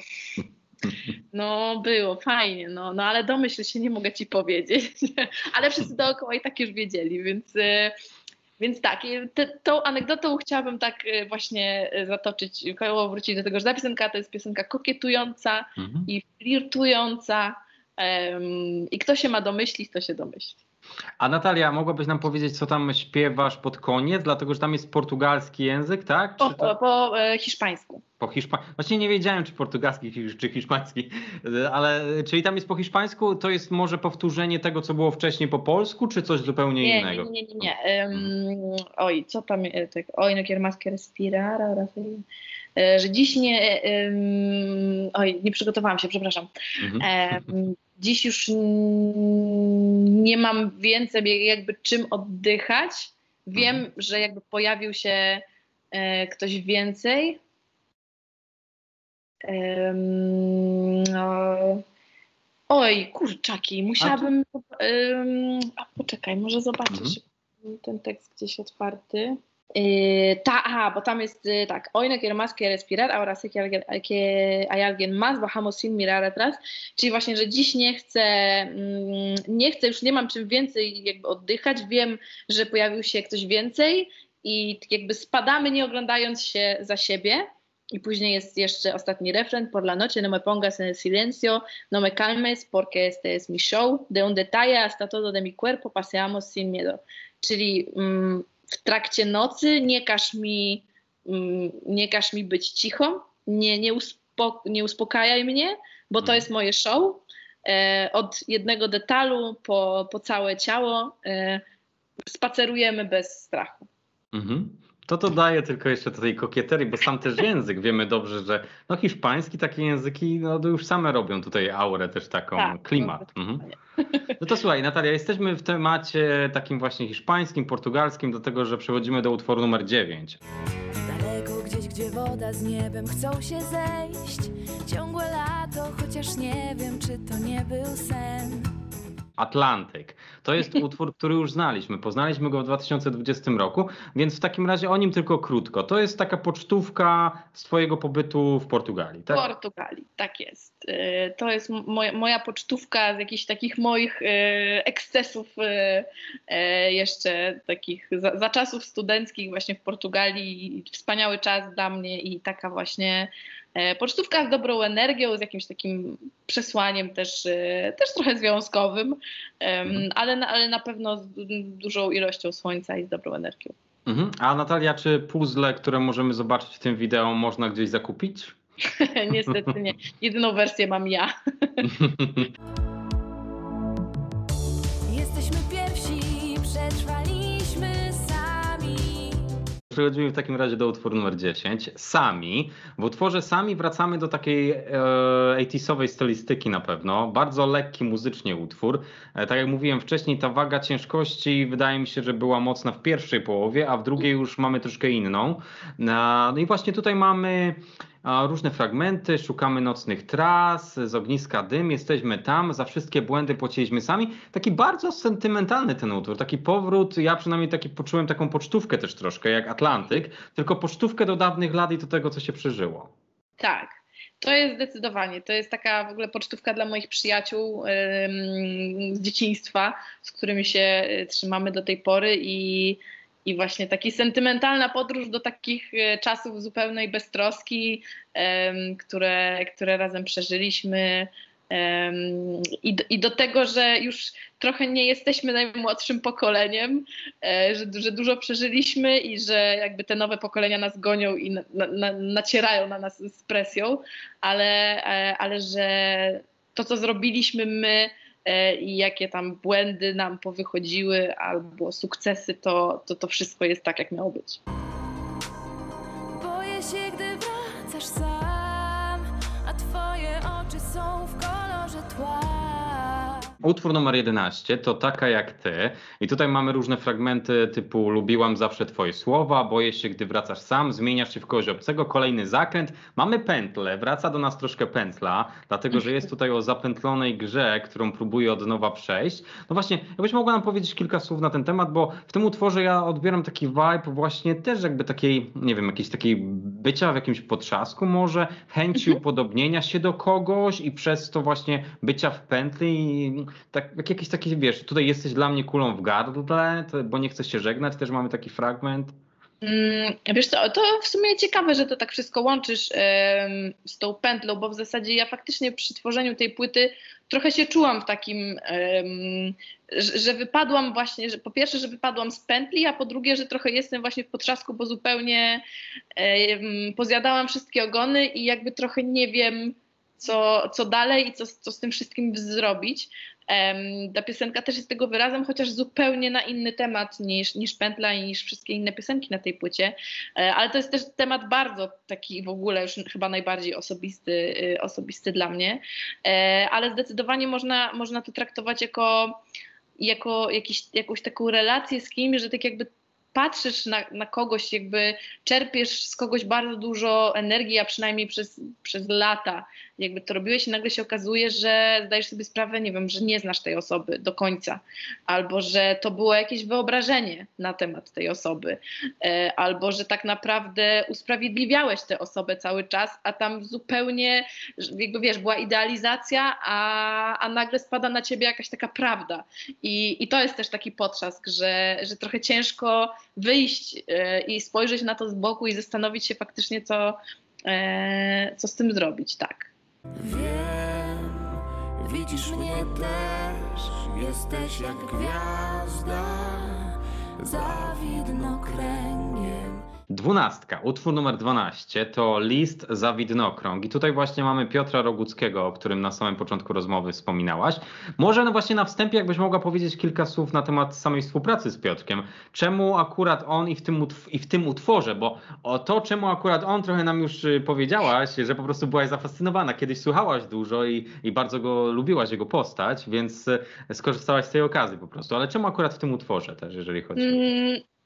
No było, fajnie, no, no ale domyśl się, nie mogę ci powiedzieć. Ale wszyscy dookoła i tak już wiedzieli, więc, e, więc tak, te, tą anegdotą chciałabym tak e, właśnie e, zatoczyć koło, wrócić do tego, że ta piosenka to jest piosenka kokietująca Mhm. i flirtująca em, i kto się ma domyślić, to się domyśli. A Natalia, mogłabyś nam powiedzieć, co tam śpiewasz pod koniec, dlatego że tam jest portugalski język, tak? Po, to po e, hiszpańsku. po hiszpańsku? Właśnie nie wiedziałem, czy portugalski, czy- hiszpański, ale czyli tam jest po hiszpańsku, to jest może powtórzenie tego, co było wcześniej po polsku, czy coś zupełnie Nie, innego? nie, nie, nie. nie. Em, oj, co tam, e, tak, oj, no quieres más que respirar, ahora sí. E, Że dziś nie, em, oj, nie przygotowałam się, przepraszam. Mhm. Em, Dziś już nie mam więcej jakby czym oddychać. Wiem, Mhm. że jakby pojawił się e, ktoś więcej. Em, no. Oj, kurczaki, musiałabym. em, A poczekaj, może zobaczysz Mhm. ten tekst gdzieś otwarty. Yy, ta, aha, bo tam jest y, tak. Hoy no quiero más respirar, ahora sé que hay alguien más, bajamos sin mirar atrás. Czyli właśnie, że dziś nie chcę, mm, nie chcę, już nie mam czym więcej jakby oddychać. Wiem, że pojawił się ktoś więcej i jakby spadamy nie oglądając się za siebie. I później jest jeszcze ostatni refren. Por la noche no me pongas en el silencio, no me calmes porque este es mi show. De un detalle hasta todo de mi cuerpo paseamos sin miedo. Czyli mm, w trakcie nocy nie każ mi, mm, nie każ mi być cicho, nie, nie, uspo, nie uspokajaj mnie, bo to Mhm. jest moje show. E, od jednego detalu po, po całe ciało e, spacerujemy bez strachu. Mhm. To to daje tylko jeszcze do tej kokieterii, bo sam też język, wiemy dobrze, że no hiszpański takie języki, no to już same robią tutaj aurę też taką, Tak, klimat. no, Mhm. No to słuchaj Natalia, jesteśmy w temacie takim właśnie hiszpańskim, portugalskim, do tego, że przechodzimy do utworu numer 9. Daleko gdzieś, gdzie woda z niebem chcą się zejść Ciągłe lato, chociaż nie wiem, czy to nie był sen Atlantyk. To jest utwór, który już znaliśmy. Poznaliśmy go w 2020 roku, więc w takim razie o nim tylko krótko. To jest taka pocztówka z Twojego pobytu w Portugalii, W tak? Portugalii, tak jest. Y, To jest moja, moja pocztówka z jakichś takich moich y, ekscesów y, jeszcze takich za, za czasów studenckich właśnie w Portugalii. Wspaniały czas dla mnie i taka właśnie pocztówka z dobrą energią, z jakimś takim przesłaniem też, y, też trochę związkowym, Mhm. ale, na, ale na pewno z du- dużą ilością słońca i z dobrą energią. Mhm. A Natalia, czy puzzle, które możemy zobaczyć w tym wideo, można gdzieś zakupić? Niestety nie. Jedyną wersję mam ja. Przechodzimy w takim razie do utworu numer 10. Sami. W utworze Sami wracamy do takiej e, 80sowej stylistyki na pewno. Bardzo lekki muzycznie utwór. E, tak jak mówiłem wcześniej, ta waga ciężkości wydaje mi się, że była mocna w pierwszej połowie, a w drugiej już mamy troszkę inną. No i właśnie tutaj mamy różne fragmenty, szukamy nocnych tras, z ogniska dym, jesteśmy tam, za wszystkie błędy płaciliśmy sami. Taki bardzo sentymentalny ten utwór, taki powrót, ja przynajmniej taki poczułem taką pocztówkę też troszkę, jak Atlantyk, tylko pocztówkę do dawnych lat i do tego, co się przeżyło. Tak. To jest zdecydowanie. To jest taka w ogóle pocztówka dla moich przyjaciół z dzieciństwa, z którymi się y, trzymamy do tej pory i, i właśnie taka sentymentalna podróż do takich y, czasów zupełnej beztroski, które, które razem przeżyliśmy. I, do, I do tego, że już trochę nie jesteśmy najmłodszym pokoleniem, e, że, że dużo przeżyliśmy i że jakby te nowe pokolenia nas gonią i na, na, nacierają na nas z presją, ale, e, ale że to, co zrobiliśmy my e, i jakie tam błędy nam powychodziły albo sukcesy, to, to to wszystko jest tak, jak miało być. Boję się, gdy wracasz sam A twoje oczy są w kolorze tła Utwór numer 11 to Taka jak ty. I tutaj mamy różne fragmenty typu Lubiłam zawsze twoje słowa, boję się, gdy wracasz sam, zmieniasz się w kogoś obcego, kolejny zakręt. Mamy pętlę, wraca do nas troszkę pętla, dlatego że jest tutaj o zapętlonej grze, którą próbuję od nowa przejść. No właśnie, jakbyś mogła nam powiedzieć kilka słów na ten temat, bo w tym utworze ja odbieram taki vibe właśnie też jakby takiej, nie wiem, jakiejś takiej bycia w jakimś potrzasku może, chęci upodobnienia się do kogoś i przez to właśnie bycia w pętli i tak, jak jakieś takie, wiesz, tutaj jesteś dla mnie kulą w gardle, to, bo nie chcesz się żegnać, też mamy taki fragment. Mm, Wiesz co, to w sumie ciekawe, że to tak wszystko łączysz z tą pętlą, bo w zasadzie ja faktycznie przy tworzeniu tej płyty trochę się czułam w takim, że, wypadłam właśnie, że po pierwsze, że wypadłam z pętli, a po drugie, że trochę jestem właśnie w potrzasku, bo zupełnie pozjadałam wszystkie ogony i jakby trochę nie wiem, co, co dalej i co, co z tym wszystkim zrobić. Em, Ta piosenka też jest tego wyrazem, chociaż zupełnie na inny temat niż, niż Pętla i niż wszystkie inne piosenki na tej płycie. E, Ale to jest też temat bardzo taki w ogóle już chyba najbardziej osobisty, y, osobisty dla mnie. E, Ale zdecydowanie można, można to traktować jako, jako jakiś, jakąś taką relację z kimś, że tak jakby patrzysz na, na kogoś, jakby czerpiesz z kogoś bardzo dużo energii, a przynajmniej przez, przez lata jakby to robiłeś i nagle się okazuje, że zdajesz sobie sprawę, nie wiem, że nie znasz tej osoby do końca, albo że to było jakieś wyobrażenie na temat tej osoby, e, albo że tak naprawdę usprawiedliwiałeś tę osobę cały czas, a tam zupełnie, jakby wiesz, była idealizacja, a, a nagle spada na ciebie jakaś taka prawda. I, i to jest też taki potrzask, że, że trochę ciężko wyjść e, i spojrzeć na to z boku i zastanowić się faktycznie, co, e, co z tym zrobić, tak. Wiem, widzisz mnie też Jesteś jak gwiazda Za widnokręgiem Dwunastka, utwór numer 12 to List za widnokrąg. I tutaj właśnie mamy Piotra Roguckiego, o którym na samym początku rozmowy wspominałaś. Może no właśnie na wstępie, jakbyś mogła powiedzieć kilka słów na temat samej współpracy z Piotrkiem. Czemu akurat on i w tym, i w tym utworze? Bo o to, czemu akurat on, trochę nam już y, powiedziałaś, że po prostu byłaś zafascynowana. Kiedyś słuchałaś dużo i, i bardzo go lubiłaś, jego postać, więc y, skorzystałaś z tej okazji po prostu. Ale czemu akurat w tym utworze też, jeżeli chodzi o...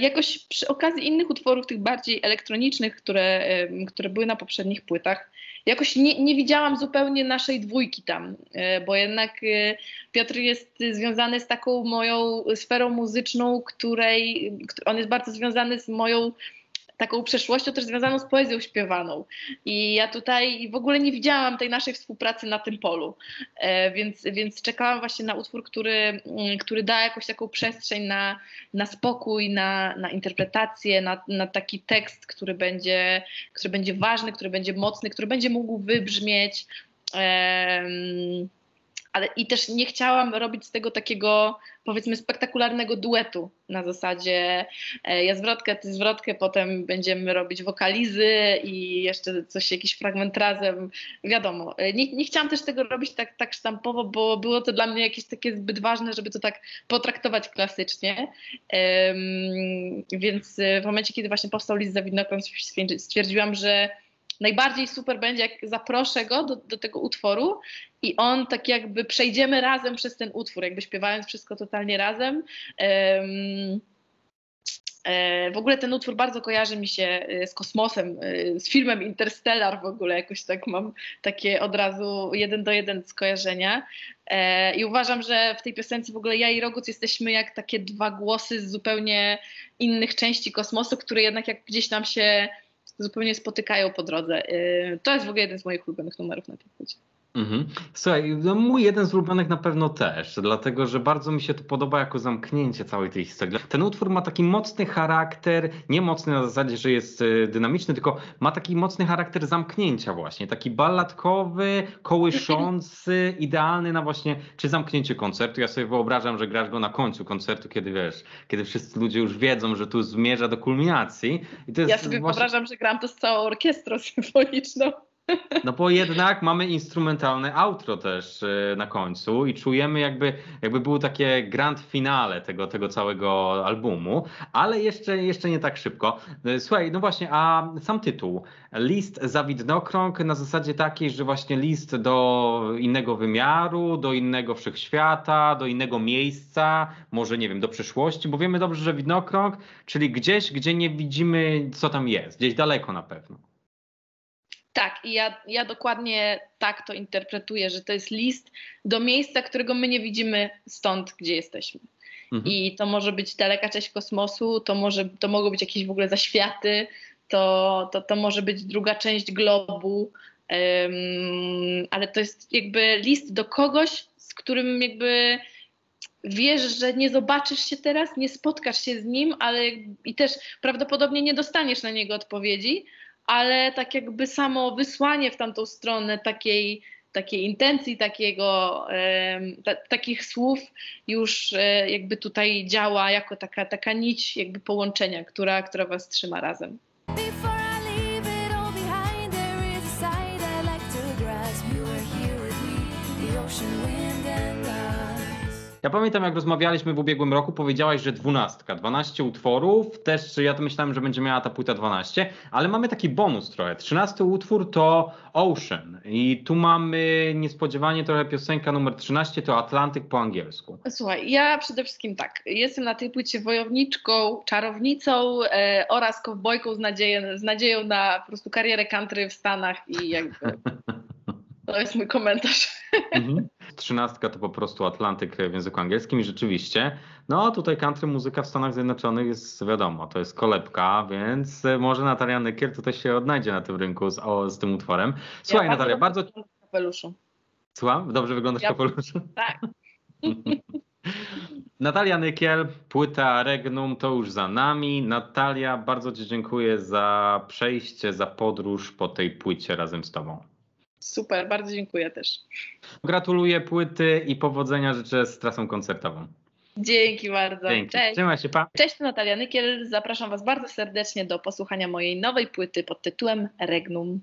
Jakoś przy okazji innych utworów, tych bardziej elektronicznych, które, które były na poprzednich płytach, jakoś nie, nie widziałam zupełnie naszej dwójki tam, e, bo jednak e, Piotr jest związany z taką moją sferą muzyczną, której któ- on jest bardzo związany z moją taką przeszłością też związaną z poezją śpiewaną. I ja tutaj w ogóle nie widziałam tej naszej współpracy na tym polu. E, więc, więc czekałam właśnie na utwór, który, mm, który da jakąś taką przestrzeń na, na spokój, na, na interpretację, na, na taki tekst, który będzie, który będzie ważny, który będzie mocny, który będzie mógł wybrzmieć. Em, ale i też nie chciałam robić z tego takiego, powiedzmy, spektakularnego duetu na zasadzie e, ja zwrotkę, ty zwrotkę, potem będziemy robić wokalizy i jeszcze coś, jakiś fragment razem. Wiadomo, e, nie, nie chciałam też tego robić tak, tak sztampowo, bo było to dla mnie jakieś takie zbyt ważne, żeby to tak potraktować klasycznie. Więc e, w momencie, kiedy właśnie powstał list za widnokrąg, stwierdzi- stwierdziłam, że najbardziej super będzie, jak zaproszę go do, do tego utworu i on tak jakby przejdziemy razem przez ten utwór, jakby śpiewając wszystko totalnie razem. Em, e, w ogóle ten utwór bardzo kojarzy mi się e, z kosmosem, e, z filmem Interstellar w ogóle, jakoś tak mam takie od razu jeden do jeden skojarzenia. I uważam, że w tej piosence w ogóle ja i Roguc jesteśmy jak takie dwa głosy z zupełnie innych części kosmosu, które jednak jak gdzieś nam się zupełnie spotykają po drodze. E, To jest w ogóle jeden z moich ulubionych numerów na tej płycie. Mhm. Słuchaj, no mój jeden z ulubionych na pewno też, dlatego że bardzo mi się to podoba jako zamknięcie całej tej historii. Ten utwór ma taki mocny charakter, nie mocny na zasadzie, że jest e, dynamiczny, tylko ma taki mocny charakter zamknięcia właśnie, taki balladkowy, kołyszący, idealny na właśnie, czy zamknięcie koncertu. Ja sobie wyobrażam, że grasz go na końcu koncertu, kiedy wiesz, kiedy wszyscy ludzie już wiedzą, że tu zmierza do kulminacji. Ja sobie właśnie... wyobrażam, że gram to z całą orkiestrą symfoniczną. No bo jednak mamy instrumentalne outro też e, na końcu i czujemy jakby, jakby było takie grand finale tego, tego całego albumu, ale jeszcze, jeszcze nie tak szybko. E, Słuchaj, no właśnie, a sam tytuł, list za widnokrąg na zasadzie takiej, że właśnie list do innego wymiaru, do innego wszechświata, do innego miejsca, może nie wiem, do przyszłości, bo wiemy dobrze, że widnokrąg, czyli gdzieś, gdzie nie widzimy co tam jest, gdzieś daleko na pewno. Tak, i ja, ja dokładnie tak to interpretuję, że to jest list do miejsca, którego my nie widzimy stąd, gdzie jesteśmy. Mhm. I to może być daleka część kosmosu, to, może, to mogą być jakieś w ogóle zaświaty, to, to, to może być druga część globu, em, ale to jest jakby list do kogoś, z którym jakby wiesz, że nie zobaczysz się teraz, nie spotkasz się z nim, ale i też prawdopodobnie nie dostaniesz na niego odpowiedzi, ale tak jakby samo wysłanie w tamtą stronę takiej, takiej intencji, takiego, ta, takich słów już e, jakby tutaj działa jako taka, taka nić jakby połączenia, która, która was trzyma razem. Ja pamiętam, jak rozmawialiśmy w ubiegłym roku, powiedziałaś, że dwunastka, 12 utworów, też ja to myślałem, że będzie miała ta płyta 12, ale mamy taki bonus trochę. 13 utwór to Ocean i tu mamy niespodziewanie trochę piosenka numer 13 to Atlantyk po angielsku. Słuchaj, ja przede wszystkim tak, jestem na tej płycie wojowniczką, czarownicą e, oraz kowbojką z, z nadzieją na po prostu karierę country w Stanach i jakby to jest mój komentarz. Mhm. 13 to po prostu Atlantyk w języku angielskim i rzeczywiście, no tutaj country muzyka w Stanach Zjednoczonych jest wiadomo, to jest kolebka, więc może Natalia Nykiel tutaj się odnajdzie na tym rynku z, o, z tym utworem. Słuchaj ja Natalia, bardzo... wyglądam w kapeluszu. Słucham? Dobrze wyglądasz w Ja- kapeluszu? Tak. Natalia Nykiel, płyta Regnum to już za nami. Natalia, bardzo Ci dziękuję za przejście, za podróż po tej płycie razem z Tobą. Super, bardzo dziękuję też. Gratuluję płyty i powodzenia życzę z trasą koncertową. Dzięki bardzo. Dzięki. Cześć. Trzymaj się, pa. Cześć, Natalia Nykiel. Zapraszam Was bardzo serdecznie do posłuchania mojej nowej płyty pod tytułem Regnum.